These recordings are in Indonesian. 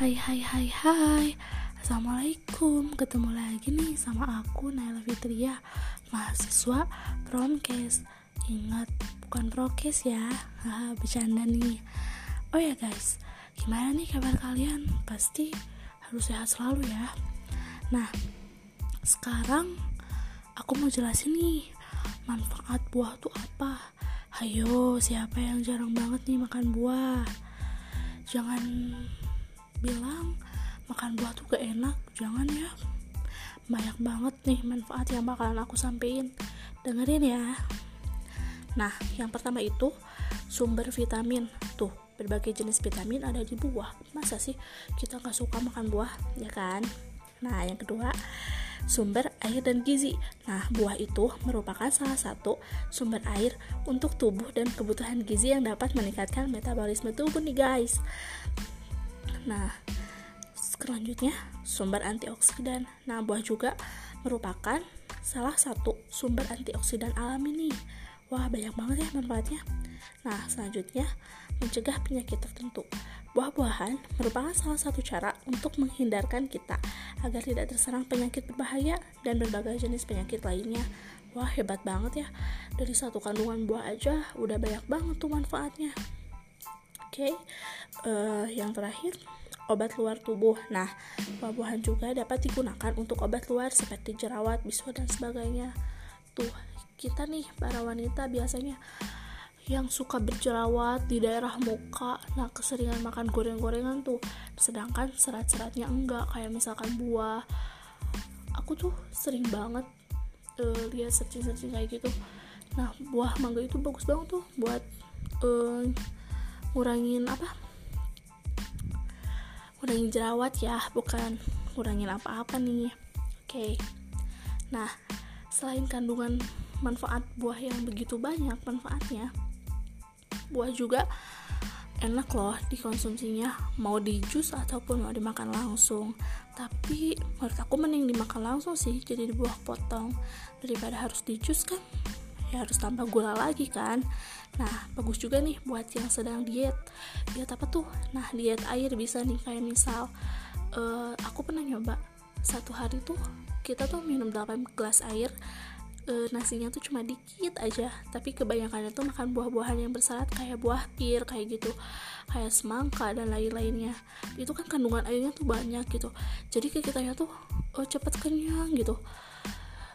Hai hai hai hai. Assalamualaikum. Ketemu lagi nih sama aku Naila Fitria Mahasiswa Promkes. Ingat bukan prokes ya. Haha bercanda nih. Oh ya guys. Gimana nih kabar kalian? Pasti harus sehat selalu ya. Nah Sekarang Aku mau jelasin nih Manfaat buah tuh apa? Hayo siapa yang jarang banget nih makan buah? Jangan bilang makan buah tuh gak enak jangan ya. Banyak banget nih manfaat yang bakalan aku sampein. Dengerin ya. Nah yang pertama itu sumber vitamin. Tuh berbagai jenis vitamin ada di buah. Masa sih kita gak suka makan buah ya kan? Nah yang kedua sumber air dan gizi. Nah, buah itu merupakan salah satu sumber air untuk tubuh dan kebutuhan gizi yang dapat meningkatkan metabolisme tubuh nih guys. Nah, selanjutnya sumber antioksidan. Nah, buah juga merupakan salah satu sumber antioksidan alami nih. Wah, banyak banget ya manfaatnya. Nah, selanjutnya mencegah penyakit tertentu. Buah-buahan merupakan salah satu cara untuk menghindarkan kita agar tidak terserang penyakit berbahaya dan berbagai jenis penyakit lainnya. Wah, hebat banget ya. Dari satu kandungan buah aja udah banyak banget tuh manfaatnya. Oke, okay. uh, eh, yang terakhir obat luar tubuh. Nah, buah-buahan juga dapat digunakan untuk obat luar seperti jerawat, bisul dan sebagainya. Tuh, kita nih para wanita biasanya yang suka berjerawat di daerah muka. Nah, keseringan makan goreng-gorengan tuh. Sedangkan serat-seratnya enggak, kayak misalkan buah. Aku tuh sering banget uh, lihat searching-searching kayak gitu. Nah, buah mangga itu bagus banget tuh buat uh, ngurangin apa? Ngurangin jerawat ya bukan ngurangin apa-apa nih. Oke. Okay. nah selain kandungan manfaat buah yang begitu banyak manfaatnya buah juga enak loh dikonsumsinya. Mau di jus ataupun mau dimakan langsung. Tapi menurut aku mending dimakan langsung sih jadi buah potong. Daripada harus di jus kan ya harus tambah gula lagi kan. Nah bagus juga nih buat yang sedang diet. Diet apa tuh? Nah diet air bisa nih kayak misal uh, aku pernah nyoba. Satu hari tuh kita tuh minum 8 gelas air uh, nasinya tuh cuma dikit aja. Tapi kebanyakan itu makan buah-buahan yang berserat kayak buah pir kayak gitu. Kayak semangka dan lain-lainnya. Itu kan kandungan airnya tuh banyak gitu. Jadi kayak kita ya tuh oh, cepet kenyang gitu.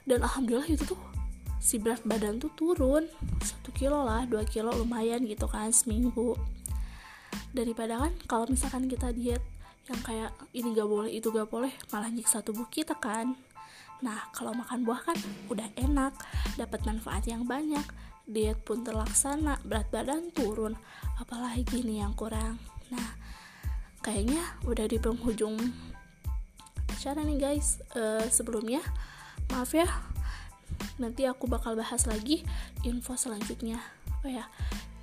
Dan alhamdulillah itu tuh si berat badan tuh turun. Satu kilo lah dua kilo lumayan gitu kan seminggu. Daripada kan kalau misalkan kita diet yang kayak ini gak boleh itu gak boleh malah nyiksa tubuh kita kan. Nah kalau makan buah kan udah enak dapat manfaat yang banyak. Diet pun terlaksana berat badan turun apalagi nih yang kurang. Nah kayaknya udah di penghujung acara nih guys. Uh, sebelumnya maaf ya nanti aku bakal bahas lagi info selanjutnya. Oh ya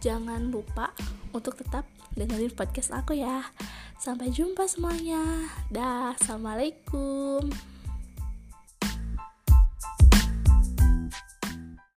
jangan lupa untuk tetap dengerin podcast aku ya. Sampai jumpa semuanya. Dah assalamualaikum